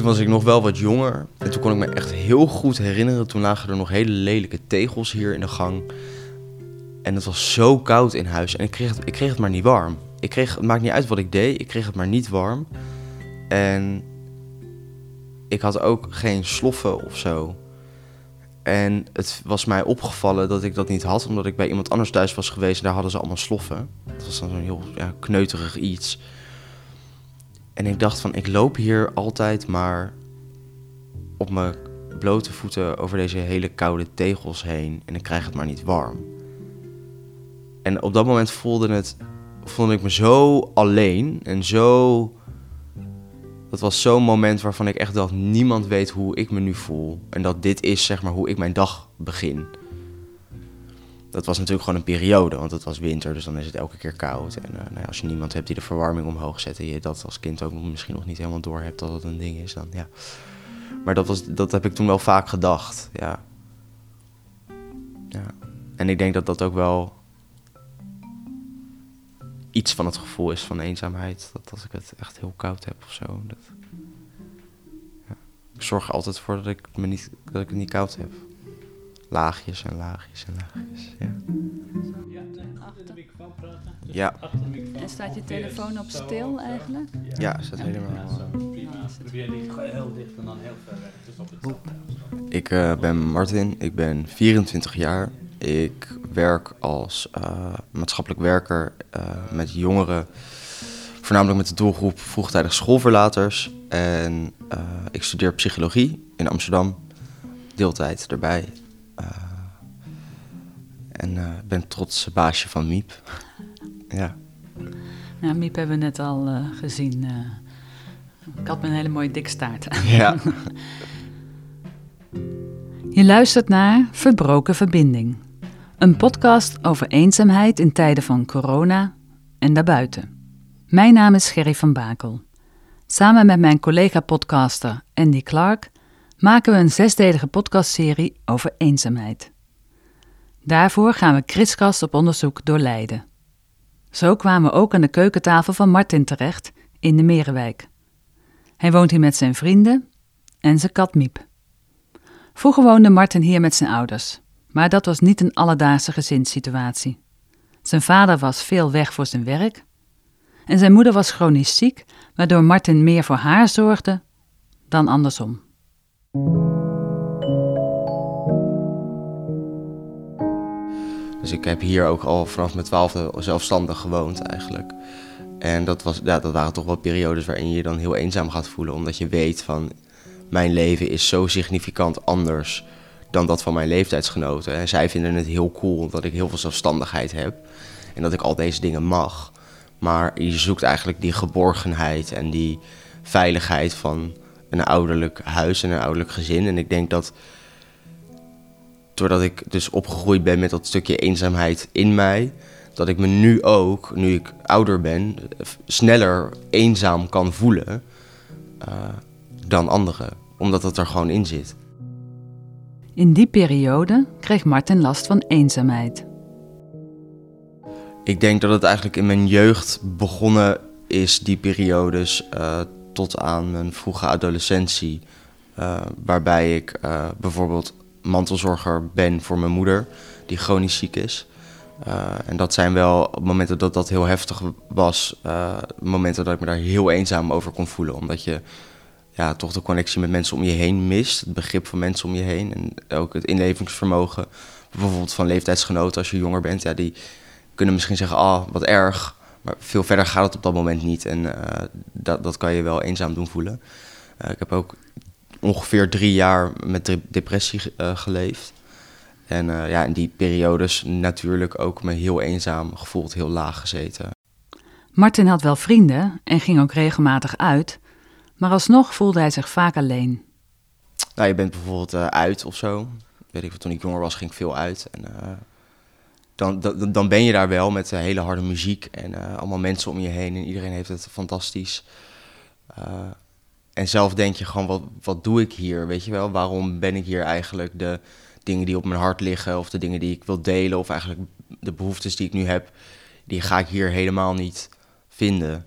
toen was ik nog wel wat jonger. En toen kon ik me echt heel goed herinneren. Toen lagen er nog hele lelijke tegels hier in de gang. En het was zo koud in huis. En ik kreeg het, ik kreeg het maar niet warm. Ik kreeg, het maakt niet uit wat ik deed. Ik kreeg het maar niet warm. En ik had ook geen sloffen of zo. En het was mij opgevallen dat ik dat niet had, omdat ik bij iemand anders thuis was geweest en daar hadden ze allemaal sloffen. Dat was dan zo'n heel ja, kneuterig iets. En ik dacht van, ik loop hier altijd maar op mijn blote voeten over deze hele koude tegels heen en ik krijg het maar niet warm. En op dat moment voelde, het, voelde ik me zo alleen en zo... Dat was zo'n moment waarvan ik echt dacht, niemand weet hoe ik me nu voel. En dat dit is zeg maar hoe ik mijn dag begin. Dat was natuurlijk gewoon een periode, want het was winter, dus dan is het elke keer koud. En uh, nou ja, als je niemand hebt die de verwarming omhoog zet en je dat als kind ook misschien nog niet helemaal door hebt dat het een ding is, dan ja. Maar dat, was, dat heb ik toen wel vaak gedacht, ja. ja. En ik denk dat dat ook wel iets van het gevoel is van eenzaamheid. Dat als ik het echt heel koud heb of zo. Dat, ja. Ik zorg altijd voor dat ik, me niet, dat ik het niet koud heb. Laagjes en laagjes en laagjes. Ja. Achter de microfoon praten. Ja. En staat je telefoon op stil eigenlijk? Ja, is dat helemaal. Zo, prima. Probeer niet heel dicht en dan heel ver weg. Dus op het Ik eh, ben Martin, ik ben 24 jaar. Ik werk als eh, maatschappelijk werker eh, met jongeren, voornamelijk met de doelgroep vroegtijdig schoolverlaters. En eh, ik studeer psychologie in Amsterdam, deeltijd erbij. Eh, en eh, ben trots baasje van Miep. ja. Ja, Miep hebben we net al eh, gezien. ik had een hele mooie dikstaart. ja. Je luistert naar Verbroken Verbinding. Een podcast over eenzaamheid in tijden van corona en daarbuiten. Mijn naam is Gerry van Bakel. Samen met mijn collega-podcaster Andy Clark maken we een zesdelige podcastserie over eenzaamheid. Daarvoor gaan we kriskast op onderzoek door Leiden. Zo kwamen we ook aan de keukentafel van Martin terecht in de Merenwijk. Hij woont hier met zijn vrienden en zijn kat Miep. Vroeger woonde Martin hier met zijn ouders, maar dat was niet een alledaagse gezinssituatie. Zijn vader was veel weg voor zijn werk en zijn moeder was chronisch ziek, waardoor Martin meer voor haar zorgde dan andersom. Dus ik heb hier ook al vanaf mijn twaalfde zelfstandig gewoond eigenlijk. En dat, was, ja, dat waren toch wel periodes waarin je je dan heel eenzaam gaat voelen. Omdat je weet van, mijn leven is zo significant anders dan dat van mijn leeftijdsgenoten. En zij vinden het heel cool dat ik heel veel zelfstandigheid heb. En dat ik al deze dingen mag. Maar je zoekt eigenlijk die geborgenheid en die veiligheid van een ouderlijk huis en een ouderlijk gezin. En ik denk dat doordat ik dus opgegroeid ben met dat stukje eenzaamheid in mij, dat ik me nu ook, nu ik ouder ben, sneller eenzaam kan voelen eh, dan anderen. Omdat het er gewoon in zit. In die periode kreeg Martin last van eenzaamheid. Ik denk dat het eigenlijk in mijn jeugd begonnen is, die periodes, eh, tot aan mijn vroege adolescentie. eh, waarbij ik eh, bijvoorbeeld mantelzorger ben voor mijn moeder, die chronisch ziek is. Eh, en dat zijn wel momenten dat dat heel heftig was, momenten dat ik me daar heel eenzaam over kon voelen. Omdat je ja, toch de connectie met mensen om je heen mist, het begrip van mensen om je heen en ook het inlevingsvermogen. Bijvoorbeeld van leeftijdsgenoten als je jonger bent, ja, die kunnen misschien zeggen, ah, wat erg. Maar veel verder gaat het op dat moment niet en eh, dat, dat kan je wel eenzaam doen voelen. Eh, ik heb ook ongeveer drie jaar met de- depressie eh, geleefd. En ja, in die periodes natuurlijk ook me heel eenzaam gevoeld, heel laag gezeten. Martin had wel vrienden en ging ook regelmatig uit, maar alsnog voelde hij zich vaak alleen. Nou, je bent bijvoorbeeld uit of zo. Weet ik, toen ik jonger was, ging ik veel uit. En, dan, dan, ben je daar wel met eh, hele harde muziek en eh, allemaal mensen om je heen. En iedereen heeft het fantastisch. Eh, en zelf denk je gewoon, wat, wat doe ik hier? Weet je wel, waarom ben ik hier eigenlijk? De dingen die op mijn hart liggen of de dingen die ik wil delen... of eigenlijk de behoeftes die ik nu heb, die ga ik hier helemaal niet vinden.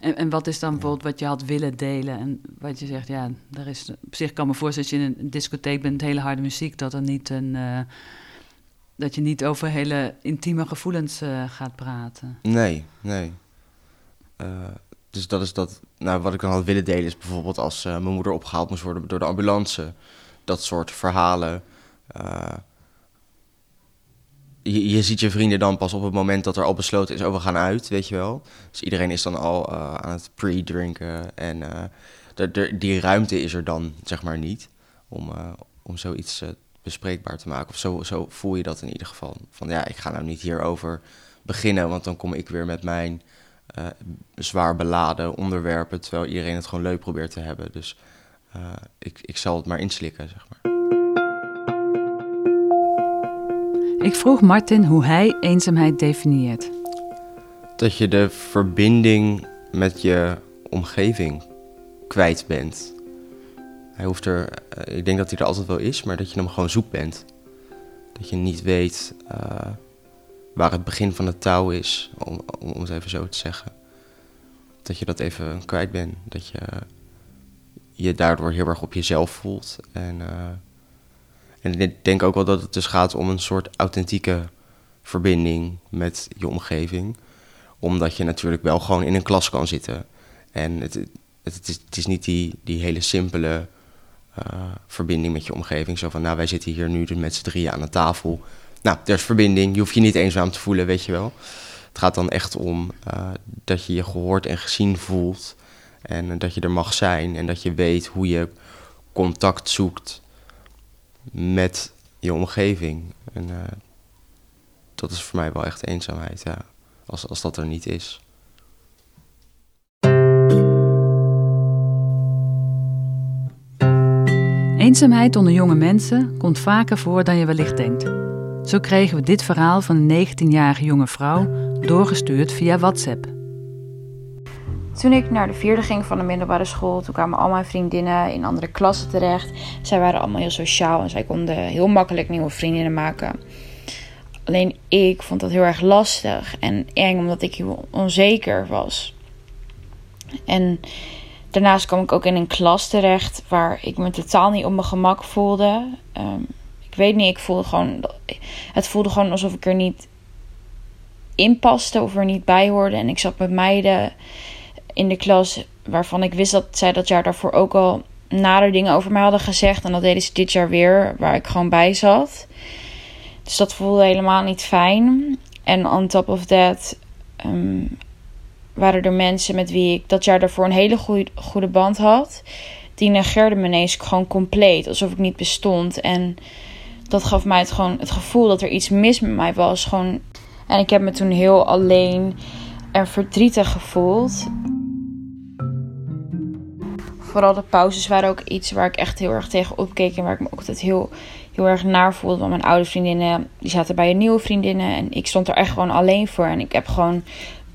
En, en wat is dan bijvoorbeeld wat je had willen delen? En wat je zegt, ja, daar is, op zich kan me voorstellen dat je in een discotheek bent, hele harde muziek, dat er niet een. eh, dat je niet over hele intieme gevoelens eh, gaat praten. Nee, nee. Eh, dus dat is dat. Nou, wat ik dan had willen delen is bijvoorbeeld als mijn moeder opgehaald moest worden door de ambulance. Dat soort verhalen. Eh, je, ziet je vrienden dan pas op het moment dat er al besloten is, oh, we gaan uit, weet je wel. Dus iedereen is dan al eh, aan het pre-drinken. En eh, de, de, die ruimte is er dan, zeg maar, niet. Om, eh, om zoiets eh, bespreekbaar te maken. Of zo, zo voel je dat in ieder geval. Van ja, ik ga nou niet hierover beginnen, want dan kom ik weer met mijn eh, zwaar beladen onderwerpen, terwijl iedereen het gewoon leuk probeert te hebben. Dus eh, ik, ik zal het maar inslikken, zeg maar. Ik vroeg Martin hoe hij eenzaamheid definieert. Dat je de verbinding met je omgeving kwijt bent. Hij hoeft er, eh, ik denk dat hij er altijd wel is, maar dat je hem gewoon zoek bent. Dat je niet weet eh, waar het begin van het touw is, om, om, het even zo te zeggen. Dat je dat even kwijt bent. Dat je je daardoor heel erg op jezelf voelt. En, eh, en ik denk ook wel dat het dus gaat om een soort authentieke verbinding met je omgeving. Omdat je natuurlijk wel gewoon in een klas kan zitten. En het, het, is, het is niet die, die hele simpele eh, verbinding met je omgeving. Zo van, nou, wij zitten hier nu dus met z'n drieën aan de tafel. Nou, er is verbinding. Je hoeft je niet eenzaam te voelen, weet je wel. Het gaat dan echt om eh, dat je je gehoord en gezien voelt. En eh, dat je er mag zijn. En dat je weet hoe je contact zoekt met je omgeving. En eh, dat is voor mij wel echt eenzaamheid, ja. Als, als dat er niet is. Eenzaamheid onder jonge mensen komt vaker voor dan je wellicht denkt. Zo kregen we dit verhaal van een 19-jarige jonge vrouw doorgestuurd via WhatsApp. Toen ik naar de vierde ging van de middelbare school, toen kwamen al mijn vriendinnen in andere klassen terecht. Zij waren allemaal heel sociaal en zij konden heel makkelijk nieuwe vriendinnen maken. Alleen ik vond dat heel erg lastig en eng, omdat ik heel onzeker was. En daarnaast kwam ik ook in een klas terecht waar ik me totaal niet op mijn gemak voelde. Ehm, ik weet niet, ik voelde gewoon. Het voelde gewoon alsof ik er niet in paste of er niet bij hoorde. En ik zat met meiden in de klas waarvan ik wist dat zij dat jaar daarvoor ook al nare dingen over mij hadden gezegd. En dat deden ze dit jaar weer, waar ik gewoon bij zat. Dus dat voelde helemaal niet fijn. En on top of that ehm, waren er mensen met wie ik dat jaar daarvoor een hele goede, goede band had. Die negeerden me ineens gewoon compleet, alsof ik niet bestond. En dat gaf mij het, gewoon het gevoel dat er iets mis met mij was. Gewoon... En ik heb me toen heel alleen en verdrietig gevoeld. Vooral de pauzes waren ook iets waar ik echt heel erg tegen opkeek. En waar ik me ook altijd heel, heel erg naar voelde. Want mijn oude vriendinnen, die zaten bij een nieuwe vriendinnen. En ik stond er echt gewoon alleen voor. En ik heb gewoon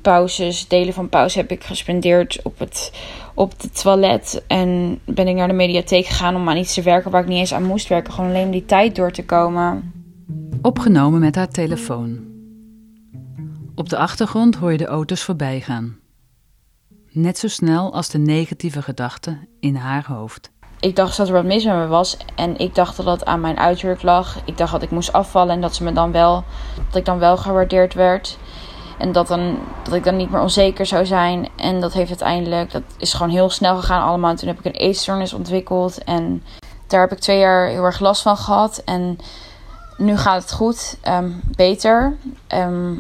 pauzes, delen van pauze heb ik gespendeerd op het, op het toilet. En ben ik naar de mediatheek gegaan om aan iets te werken waar ik niet eens aan moest werken. Gewoon alleen om die tijd door te komen. Opgenomen met haar telefoon. Op de achtergrond hoor je de auto's voorbij gaan. Net zo snel als de negatieve gedachten in haar hoofd. Ik dacht dat er wat mis met me was. En ik dacht dat dat aan mijn uiterlijk lag. Ik dacht dat ik moest afvallen en dat, ze me dan wel, dat ik dan wel gewaardeerd werd. En dat, dan, dat ik dan niet meer onzeker zou zijn. En dat heeft uiteindelijk, dat is gewoon heel snel gegaan allemaal. En toen heb ik een eetstoornis ontwikkeld. En daar heb ik twee jaar heel erg last van gehad. En nu gaat het goed, ehm, beter. Ehm,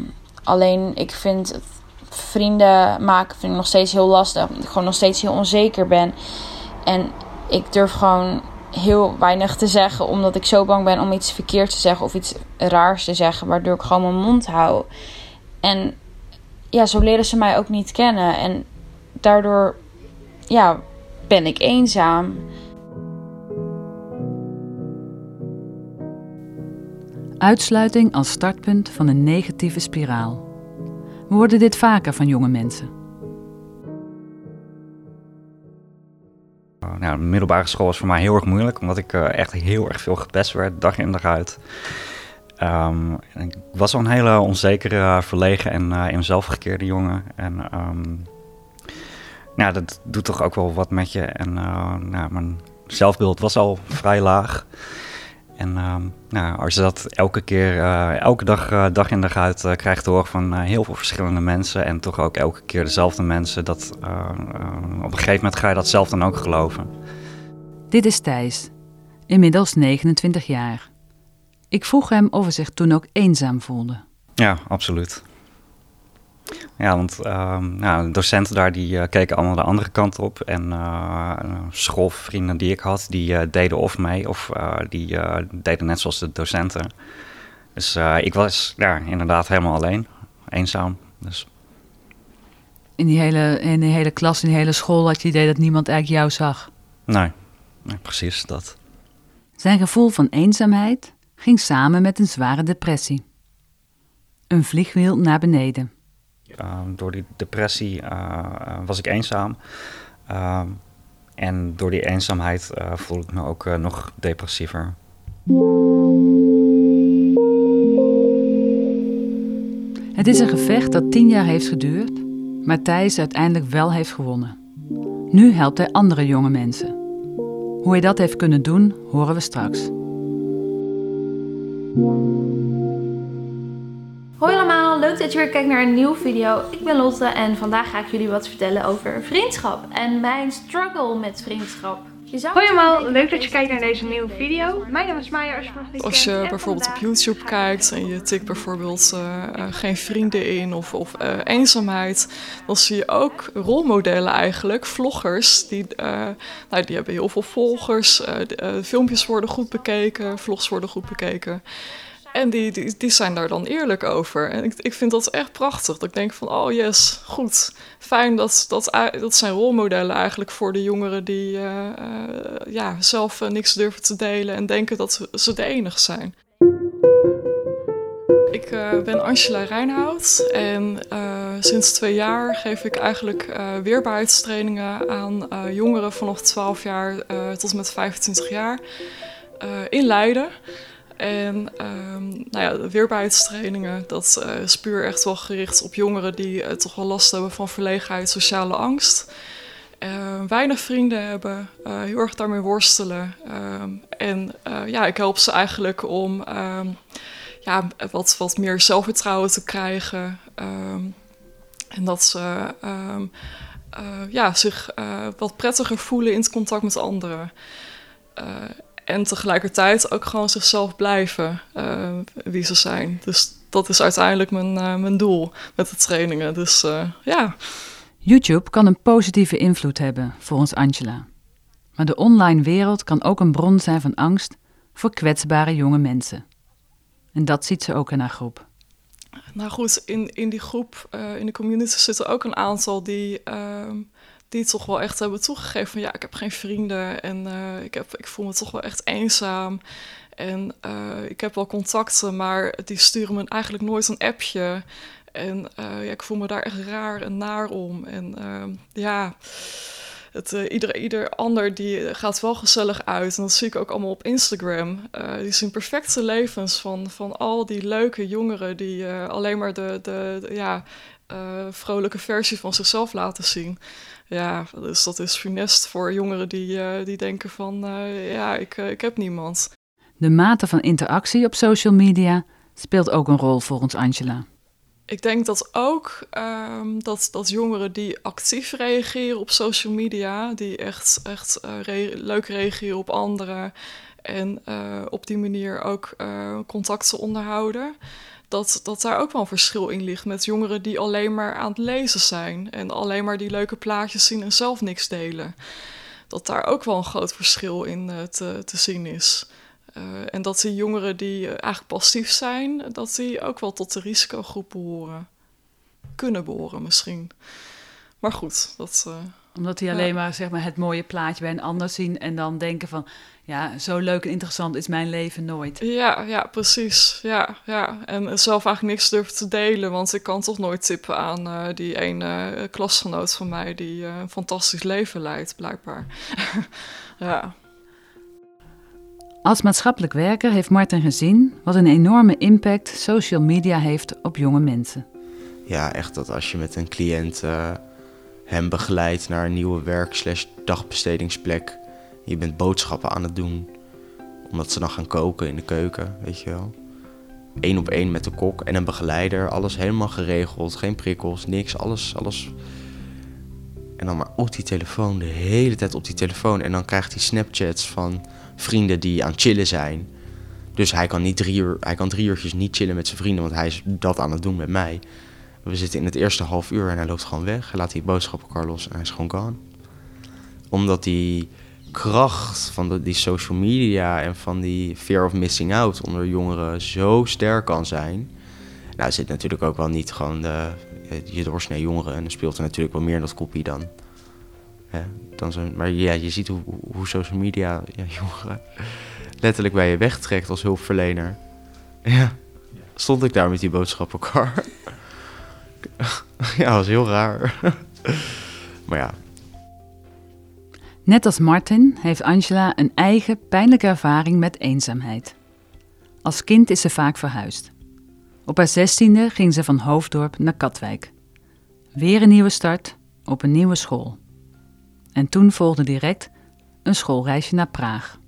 alleen ik vind het vrienden maken vind ik nog steeds heel lastig. Omdat ik gewoon nog steeds heel onzeker ben. En ik durf gewoon heel weinig te zeggen. Omdat ik zo bang ben om iets verkeerd te zeggen of iets raars te zeggen. Waardoor ik gewoon mijn mond hou. En ja, zo leren ze mij ook niet kennen. En daardoor ja, ben ik eenzaam. Uitsluiting als startpunt van een negatieve spiraal. We dit vaker van jonge mensen. Nou, de middelbare school was voor mij heel erg moeilijk, omdat ik uh, echt heel erg veel gepest werd, dag in dag uit. Um, ik was al een hele onzekere, verlegen en uh, in mezelf gekeerde jongen. En um, ja, dat doet toch ook wel wat met je. En nou, mijn zelfbeeld was al vrij laag. En ehm, nou, als je dat elke keer, uh, elke dag, uh, dag in dag uit uh, krijgt te horen van heel veel verschillende mensen en toch ook elke keer dezelfde mensen, dat op een gegeven moment ga je dat zelf dan ook geloven. Dit is Thijs, inmiddels 29 jaar. Ik vroeg hem of hij zich toen ook eenzaam voelde. Ja, absoluut. Ja, want uh, nou, de docenten daar die uh, keken allemaal de andere kant op. En uh, schoolvrienden die ik had, die uh, deden of mee of die deden net zoals de docenten. Dus ik was ja, inderdaad helemaal alleen, eenzaam. Dus. In, die hele, in die hele klas, in die hele school had je idee dat niemand eigenlijk jou zag? Nee, nee precies dat. Zijn gevoel van eenzaamheid ging samen met een zware depressie. Een vliegwiel naar beneden. Uh, door die depressie uh, was ik eenzaam. Uh, en door die eenzaamheid voel ik me ook nog depressiever. Het is een gevecht dat tien jaar heeft geduurd, maar Thijs uiteindelijk wel heeft gewonnen. Nu helpt hij andere jonge mensen. Hoe hij dat heeft kunnen doen, horen we straks. Leuk dat je weer kijkt naar een nieuwe video. Ik ben Lotte en vandaag ga ik jullie wat vertellen over vriendschap en mijn struggle met vriendschap. Hoi allemaal, leuk dat je kijkt naar deze nieuwe video. Mijn naam is Maya, als je nog niet Als je bijvoorbeeld op YouTube kijkt en je tikt bijvoorbeeld uh, uh, geen vrienden in of, of uh, eenzaamheid, dan zie je ook rolmodellen eigenlijk, vloggers, die, nou, die hebben heel veel volgers, de, filmpjes worden goed bekeken, vlogs worden goed bekeken. En die, die, zijn daar dan eerlijk over. En ik, ik vind dat echt prachtig. Dat ik denk van, oh yes, goed. Fijn dat, dat, dat zijn rolmodellen eigenlijk voor de jongeren die uh, uh, ja, zelf uh, niks durven te delen en denken dat ze de enige zijn. Ik ben Angela Reinhout en sinds twee jaar geef ik eigenlijk weerbaarheidstrainingen aan jongeren vanaf 12 jaar tot met 25 jaar in Leiden. En um, nou ja, weerbaarheidstrainingen, dat uh, is puur echt wel gericht op jongeren die uh, toch wel last hebben van verlegenheid, sociale angst. Uh, weinig vrienden hebben, heel erg daarmee worstelen. Um, en ja, ik help ze eigenlijk om ja, wat, wat meer zelfvertrouwen te krijgen. en dat ze ja, zich wat prettiger voelen in het contact met anderen. En tegelijkertijd ook gewoon zichzelf blijven uh, wie ze zijn. Dus dat is uiteindelijk mijn, uh, mijn doel met de trainingen. Dus uh, ja. YouTube kan een positieve invloed hebben, volgens Angela. Maar de online wereld kan ook een bron zijn van angst voor kwetsbare jonge mensen. En dat ziet ze ook in haar groep. Nou goed, in, in die groep, in de community zitten ook een aantal die ehm, die toch wel echt hebben toegegeven van ja, ik heb geen vrienden en uh, ik, heb, ik voel me toch wel echt eenzaam. En uh, ik heb wel contacten, maar die sturen me eigenlijk nooit een appje. En uh, ja, ik voel me daar echt raar en naar om. En ja, het, ieder, ieder ander die gaat wel gezellig uit. En dat zie ik ook allemaal op Instagram. die zien perfecte levens van, van al die leuke jongeren die alleen maar de, de, de ja, vrolijke versie van zichzelf laten zien. Ja, dus dat is funest voor jongeren die, uh, die denken van, uh, ja, ik, ik heb niemand. De mate van interactie op social media speelt ook een rol volgens Angela. Ik denk dat ook um, dat, dat jongeren die actief reageren op social media, die echt, echt re leuk reageren op anderen en op die manier ook contacten onderhouden, dat, dat daar ook wel een verschil in ligt met jongeren die alleen maar aan het lezen zijn en alleen maar die leuke plaatjes zien en zelf niks delen. Dat daar ook wel een groot verschil in uh, te, te zien is. Uh, en dat die jongeren die eigenlijk passief zijn, dat die ook wel tot de risicogroep behoren. Kunnen behoren misschien. Maar goed, dat. Omdat die alleen ja. maar, zeg maar het mooie plaatje bij een ander zien en dan denken van ja, zo leuk en interessant is mijn leven nooit. Ja, ja, precies. Ja, ja. En zelf eigenlijk niks durven te delen, want ik kan toch nooit tippen aan uh, die ene uh, klasgenoot van mij die uh, een fantastisch leven leidt, blijkbaar. ja. Als maatschappelijk werker heeft Martin gezien wat een enorme impact social media heeft op jonge mensen. Ja, echt dat als je met een cliënt hem begeleidt naar een nieuwe werk slash dagbestedingsplek. Je bent boodschappen aan het doen, omdat ze dan gaan koken in de keuken, weet je wel. Eén op één met de kok en een begeleider, alles helemaal geregeld, geen prikkels, niks, alles, alles. En dan maar op die telefoon, de hele tijd op die telefoon. En dan krijgt hij Snapchats van vrienden die aan het chillen zijn. Dus hij kan, niet drie uur, hij kan drie uurtjes niet chillen met zijn vrienden, want hij is dat aan het doen met mij. We zitten in het eerste half uur en hij loopt gewoon weg. Hij laat die boodschappenkar los en hij is gewoon gone. Omdat die kracht van die social media en van die fear of missing out onder jongeren zo sterk kan zijn. Nou, zit natuurlijk ook wel niet gewoon de, je doorsnee jongeren en er speelt er natuurlijk wel meer in dat kopie dan. Hè, dan zo, maar ja, je ziet hoe, hoe social media ja, jongeren letterlijk bij je wegtrekt als hulpverlener. Ja, stond ik daar met die boodschappenkar. ja, was heel raar. maar ja. Net als Martin heeft Angela een eigen pijnlijke ervaring met eenzaamheid. Als kind is ze vaak verhuisd. Op haar zestiende ging ze van Hoofddorp naar Katwijk. Weer een nieuwe start op een nieuwe school. En toen volgde direct een schoolreisje naar Praag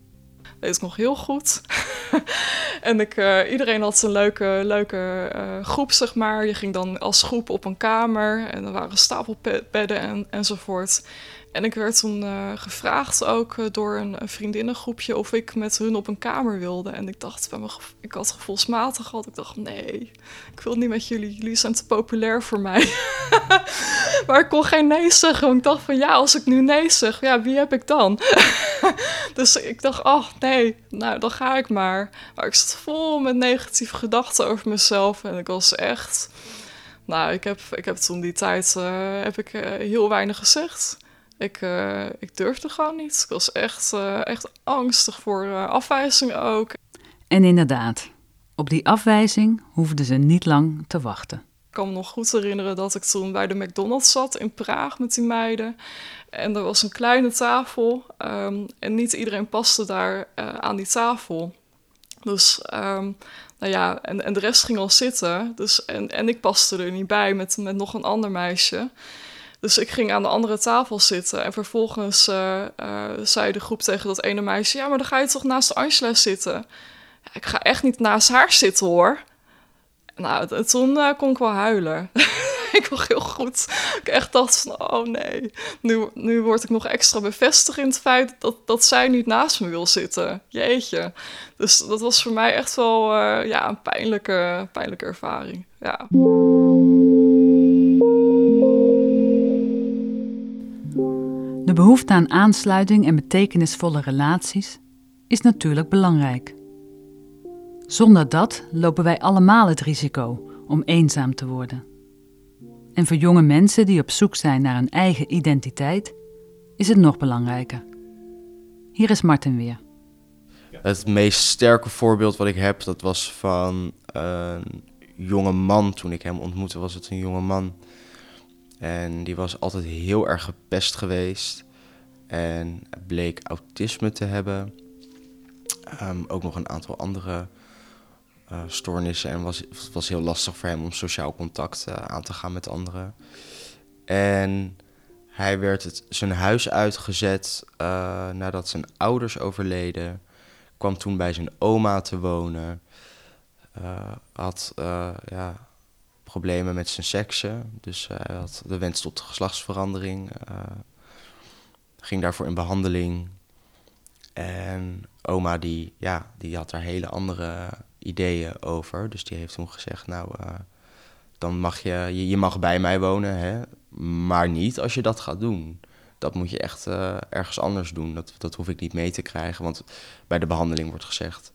weet ik nog heel goed. en ik, uh, iedereen had een leuke, leuke uh, groep, zeg maar. Je ging dan als groep op een kamer en er waren stapelbedden en, enzovoort. En ik werd toen uh, gevraagd ook uh, door een, een, vriendinnengroepje of ik met hun op een kamer wilde. En ik dacht, bij me, ik had gevoelsmatig gehad. Ik dacht, nee, ik wil niet met jullie. Jullie zijn te populair voor mij. maar ik kon geen nee zeggen. Want ik dacht van, ja, als ik nu nee zeg, ja, wie heb ik dan? dus ik dacht, oh nee, nou, dan ga ik maar. Maar ik zat vol met negatieve gedachten over mezelf. En ik was echt... Nou, ik heb, ik heb toen die tijd uh, heb ik, heel weinig gezegd. Ik, uh, ik durfde gewoon niet. Ik was echt, uh, echt angstig voor uh, afwijzing ook. En inderdaad, op die afwijzing hoefden ze niet lang te wachten. Ik kan me nog goed herinneren dat ik toen bij de McDonald's zat in Praag met die meiden. En er was een kleine tafel um, en niet iedereen paste daar aan die tafel. Dus um, nou ja, en, en de rest ging al zitten. Dus, en, en ik paste er niet bij met, met nog een ander meisje. Dus ik ging aan de andere tafel zitten. En vervolgens uh, uh, zei de groep tegen dat ene meisje: Ja, maar dan ga je toch naast Angela zitten? Ja, ik ga echt niet naast haar zitten hoor. Nou, toen uh, kon ik wel huilen. ik was heel goed. Ik echt dacht van, oh nee, nu, nu word ik nog extra bevestigd in het feit dat, dat zij niet naast me wil zitten. Jeetje. Dus dat was voor mij echt wel ja, een pijnlijke, pijnlijke ervaring. Ja. De behoefte aan aansluiting en betekenisvolle relaties is natuurlijk belangrijk. Zonder dat lopen wij allemaal het risico om eenzaam te worden. En voor jonge mensen die op zoek zijn naar een eigen identiteit, is het nog belangrijker. Hier is Martin weer. Het meest sterke voorbeeld wat ik heb, dat was van een jonge man. Toen ik hem ontmoette, was het een jonge man en die was altijd heel erg gepest geweest. En bleek autisme te hebben. Um, ook nog een aantal andere uh, stoornissen. En was, het was heel lastig voor hem om sociaal contact uh, aan te gaan met anderen. En hij werd het, zijn huis uitgezet uh, nadat zijn ouders overleden. Kwam toen bij zijn oma te wonen. had ja, problemen met zijn seksen. Dus uh, hij had de wens tot geslachtsverandering. Uh, ging daarvoor in behandeling. En oma die, ja, die had daar hele andere ideeën over. Dus die heeft toen gezegd, nou, uh, dan mag je, je, je, mag bij mij wonen, hè, maar niet als je dat gaat doen. Dat moet je echt ergens anders doen. Dat, dat hoef ik niet mee te krijgen, want bij de behandeling wordt gezegd...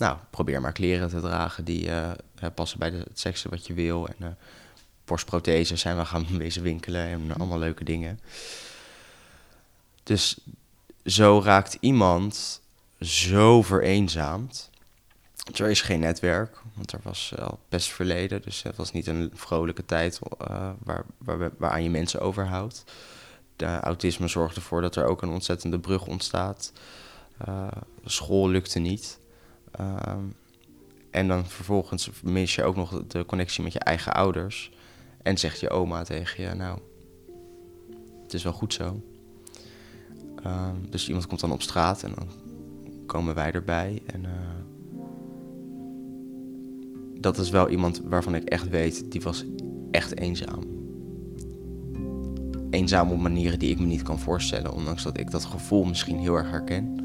Nou, probeer maar kleren te dragen die uh, passen bij de, het seksen wat je wil. En uh, borstprotheses zijn we gaan wezen winkelen en allemaal leuke dingen. Dus zo raakt iemand zo vereenzaamd. Er is geen netwerk, want er was al best verleden. Dus het was niet een vrolijke tijd uh, waar, waar, waaraan je mensen overhoudt. De autisme zorgt ervoor dat er ook een ontzettende brug ontstaat. school lukte niet. Um, en dan vervolgens mis je ook nog de connectie met je eigen ouders. En zegt je oma tegen je, nou, het is wel goed zo. Ehm, dus iemand komt dan op straat en dan komen wij erbij. En eh, dat is wel iemand waarvan ik echt weet, die was echt eenzaam. Eenzaam op manieren die ik me niet kan voorstellen, ondanks dat ik dat gevoel misschien heel erg herken.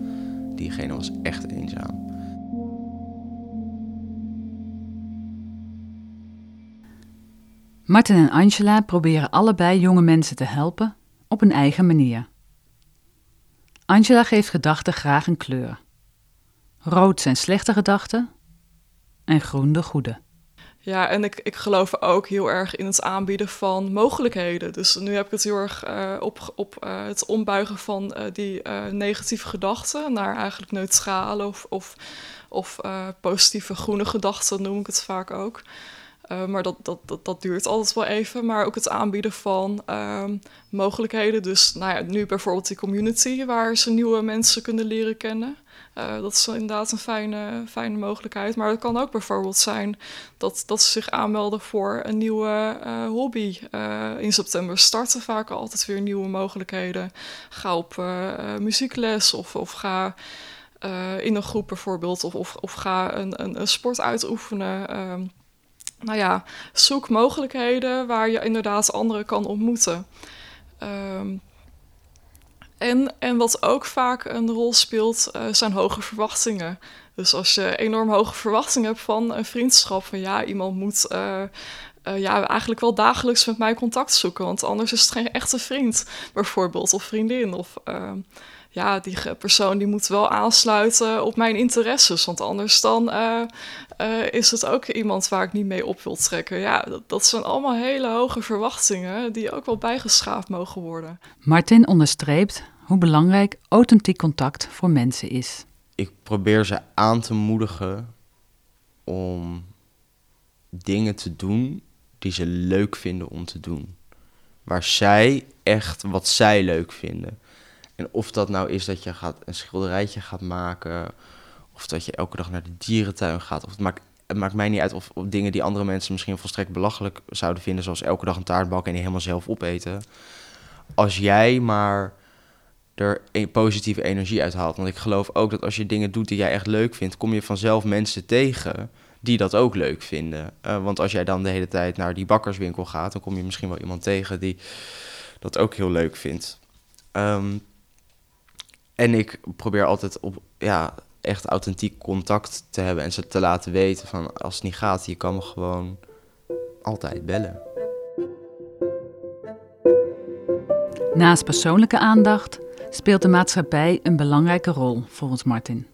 Diegene was echt eenzaam. Martin en Angela proberen allebei jonge mensen te helpen op een eigen manier. Angela geeft gedachten graag een kleur. Rood zijn slechte gedachten en groen de goede. Ja, en ik, ik geloof ook heel erg in het aanbieden van mogelijkheden. Dus nu heb ik het heel erg eh, op, op uh, het ombuigen van uh, die negatieve gedachten naar eigenlijk neutrale of, of, of positieve groene gedachten, noem ik het vaak ook. Maar dat, dat, dat, dat, duurt altijd wel even. Maar ook het aanbieden van ehm, mogelijkheden. Dus nou ja, nu bijvoorbeeld die community waar ze nieuwe mensen kunnen leren kennen. Uh, dat is inderdaad een fijne, fijne mogelijkheid. Maar het kan ook bijvoorbeeld zijn dat, dat ze zich aanmelden voor een nieuwe uh, hobby. In september starten vaak altijd weer nieuwe mogelijkheden. Ga op muziekles of, of ga in een groep bijvoorbeeld. Of, of, of ga een, een, een sport uitoefenen. Nou ja, zoek mogelijkheden waar je inderdaad anderen kan ontmoeten. Um, en, en wat ook vaak een rol speelt, uh, zijn hoge verwachtingen. Dus als je enorm hoge verwachtingen hebt van een vriendschap, van ja, iemand moet uh, uh, ja, eigenlijk wel dagelijks met mij contact zoeken, want anders is het geen echte vriend, bijvoorbeeld, of vriendin. Of ja, die persoon die moet wel aansluiten op mijn interesses, want anders dan uh, is het ook iemand waar ik niet mee op wil trekken. Ja, dat, dat, zijn allemaal hele hoge verwachtingen die ook wel bijgeschaafd mogen worden. Martin onderstreept hoe belangrijk authentiek contact voor mensen is. Ik probeer ze aan te moedigen om dingen te doen die ze leuk vinden om te doen. Waar zij echt wat zij leuk vinden. En of dat nou is dat je gaat een schilderijtje gaat maken of dat je elke dag naar de dierentuin gaat. Of het maakt, het maakt mij niet uit of, dingen die andere mensen misschien volstrekt belachelijk zouden vinden, zoals elke dag een taart bakken en die helemaal zelf opeten. Als jij maar er een positieve energie uit haalt. Want ik geloof ook dat als je dingen doet die jij echt leuk vindt, kom je vanzelf mensen tegen die dat ook leuk vinden. Uh, want als jij dan de hele tijd naar die bakkerswinkel gaat, dan kom je misschien wel iemand tegen die dat ook heel leuk vindt. Um, en ik probeer altijd op, ja, echt authentiek contact te hebben en ze te laten weten van als het niet gaat, je kan me gewoon altijd bellen. Naast persoonlijke aandacht speelt de maatschappij een belangrijke rol volgens Martin.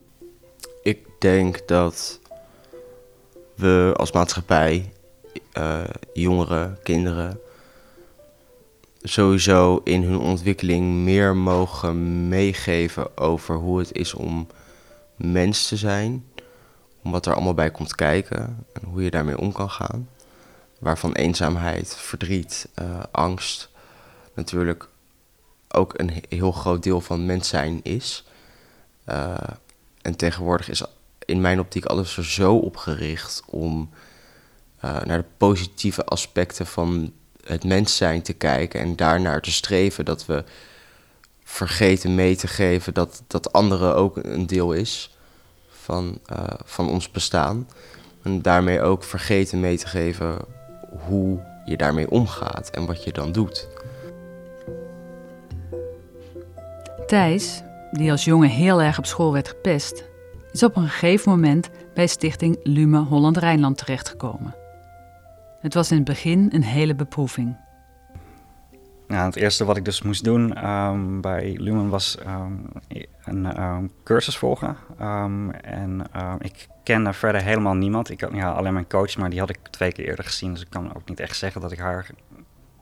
Ik denk dat we als maatschappij uh, jongeren, kinderen sowieso in hun ontwikkeling meer mogen meegeven over hoe het is om mens te zijn. Om wat er allemaal bij komt kijken en hoe je daarmee om kan gaan. Waarvan eenzaamheid, verdriet, uh, angst natuurlijk ook een heel groot deel van mens zijn is. Uh, en tegenwoordig is in mijn optiek alles er zo op gericht om uh, naar de positieve aspecten van het mens zijn te kijken en daarnaar te streven dat we vergeten mee te geven dat, dat anderen ook een deel is van, uh, van ons bestaan. En daarmee ook vergeten mee te geven hoe je daarmee omgaat en wat je dan doet. Thijs, die als jongen heel erg op school werd gepest, is op een gegeven moment bij stichting Lume Holland-Rijnland terechtgekomen. Het was in het begin een hele beproeving. Nou, het eerste wat ik dus moest doen um, bij Lumen was um, een um, cursus volgen. en ik kende verder helemaal niemand. Ik had ja, alleen mijn coach, maar die had ik twee keer eerder gezien. Dus ik kan ook niet echt zeggen dat ik haar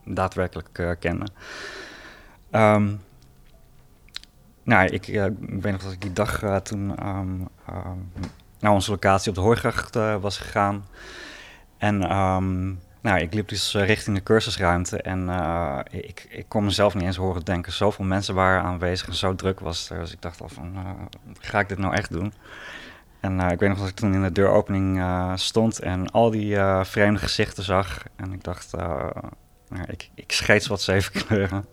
daadwerkelijk uh, kende. nou, ik, uh, ik, weet nog dat ik die dag uh, toen naar onze locatie op de Hooigracht was gegaan. En nou, ik liep dus eh, richting de cursusruimte en uh, ik, ik kon mezelf niet eens horen denken. Zoveel mensen waren aanwezig en zo druk was er. Dus ik dacht al van, uh, ga ik dit nou echt doen? En ik weet nog dat ik toen in de deuropening stond en al die vreemde gezichten zag. En ik dacht, nou, ik, ik scheets wat zeven kleuren.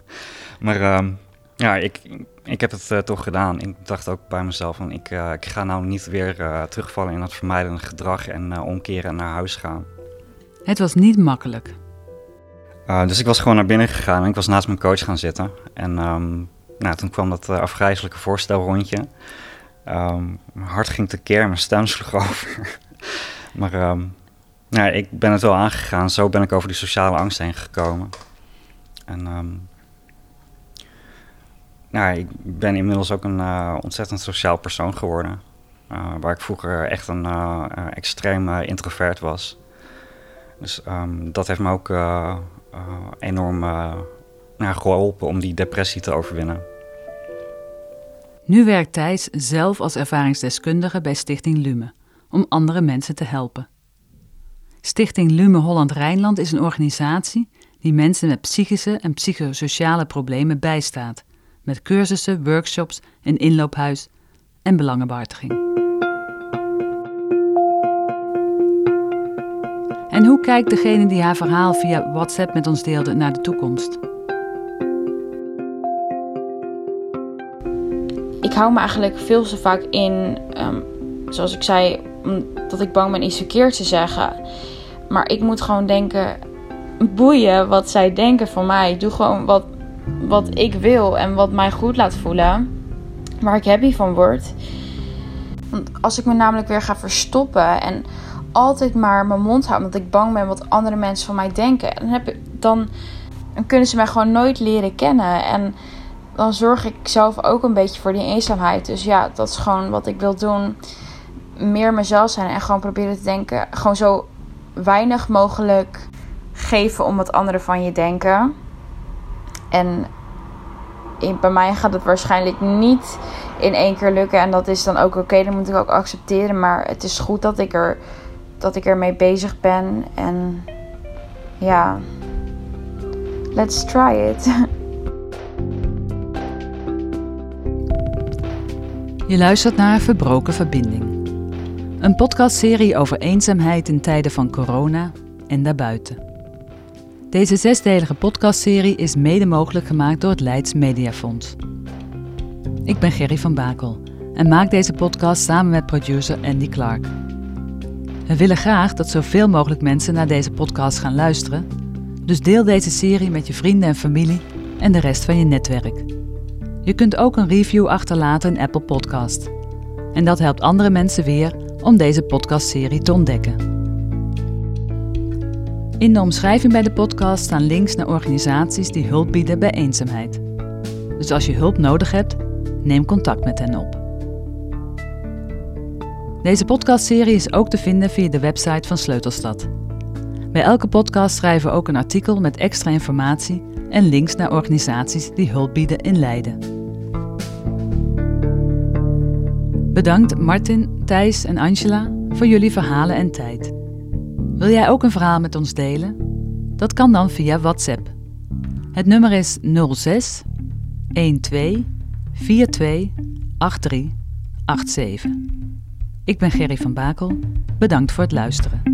Maar ehm, ja, ik, ik heb het eh, toch gedaan. Ik dacht ook bij mezelf van ik, ik ga nou niet weer terugvallen in dat vermijdende gedrag en omkeren en naar huis gaan. Het was niet makkelijk. dus ik was gewoon naar binnen gegaan en ik was naast mijn coach gaan zitten. En ehm, nou, toen kwam dat afgrijzelijke voorstelrondje. Um, mijn hart ging tekeer, mijn stem sloeg over. maar um, nou, ik ben het wel aangegaan. Zo ben ik over die sociale angst heen gekomen. En nou, ik ben inmiddels ook een uh, ontzettend sociaal persoon geworden. Uh, waar ik vroeger echt een uh, extreem introvert was. Dus dat heeft me ook enorm nou, geholpen om die depressie te overwinnen. Nu werkt Thijs zelf als ervaringsdeskundige bij Stichting Lume om andere mensen te helpen. Stichting Lume Holland Rijnland is een organisatie die mensen met psychische en psychosociale problemen bijstaat, met cursussen, workshops, een inloophuis en belangenbehartiging. En hoe kijkt degene die haar verhaal via WhatsApp met ons deelde naar de toekomst? Ik hou me eigenlijk veel te vaak in, um, zoals ik zei, dat ik bang ben iets verkeerd te zeggen. Maar ik moet gewoon denken: boeien wat zij denken van mij. Doe gewoon wat, wat ik wil en wat mij goed laat voelen. Waar ik happy van word. Want als ik me namelijk weer ga verstoppen en altijd maar mijn mond houden omdat ik bang ben wat andere mensen van mij denken, dan, heb ik, dan, kunnen ze mij gewoon nooit leren kennen. En dan zorg ik zelf ook een beetje voor die eenzaamheid. Dus ja, dat is gewoon wat ik wil doen. Meer mezelf zijn en gewoon proberen te denken. Gewoon zo weinig mogelijk geven om wat anderen van je denken. En bij mij gaat het waarschijnlijk niet in één keer lukken. En dat is dan ook oké, dat moet ik ook accepteren. Maar het is goed dat ik, er, dat ik ermee bezig ben. En ja, let's try it. Je luistert naar Verbroken Verbinding. Een podcastserie over eenzaamheid in tijden van corona en daarbuiten. Deze zesdelige podcastserie is mede mogelijk gemaakt door het Leids Mediafonds. Ik ben Gerry van Bakel en maak deze podcast samen met producer Andy Clark. We willen graag dat zoveel mogelijk mensen naar deze podcast gaan luisteren, dus deel deze serie met je vrienden en familie en de rest van je netwerk. Je kunt ook een review achterlaten in Apple Podcast. En dat helpt andere mensen weer om deze podcastserie te ontdekken. In de omschrijving bij de podcast staan links naar organisaties die hulp bieden bij eenzaamheid. Dus als je hulp nodig hebt, neem contact met hen op. Deze podcastserie is ook te vinden via de website van Sleutelstad. Bij elke podcast schrijven we ook een artikel met extra informatie en links naar organisaties die hulp bieden in Leiden. Bedankt Martin, Thijs en Angela voor jullie verhalen en tijd. Wil jij ook een verhaal met ons delen? Dat kan dan via WhatsApp. Het nummer is 06 12 42 83 87. Ik ben Gerry van Bakel. Bedankt voor het luisteren.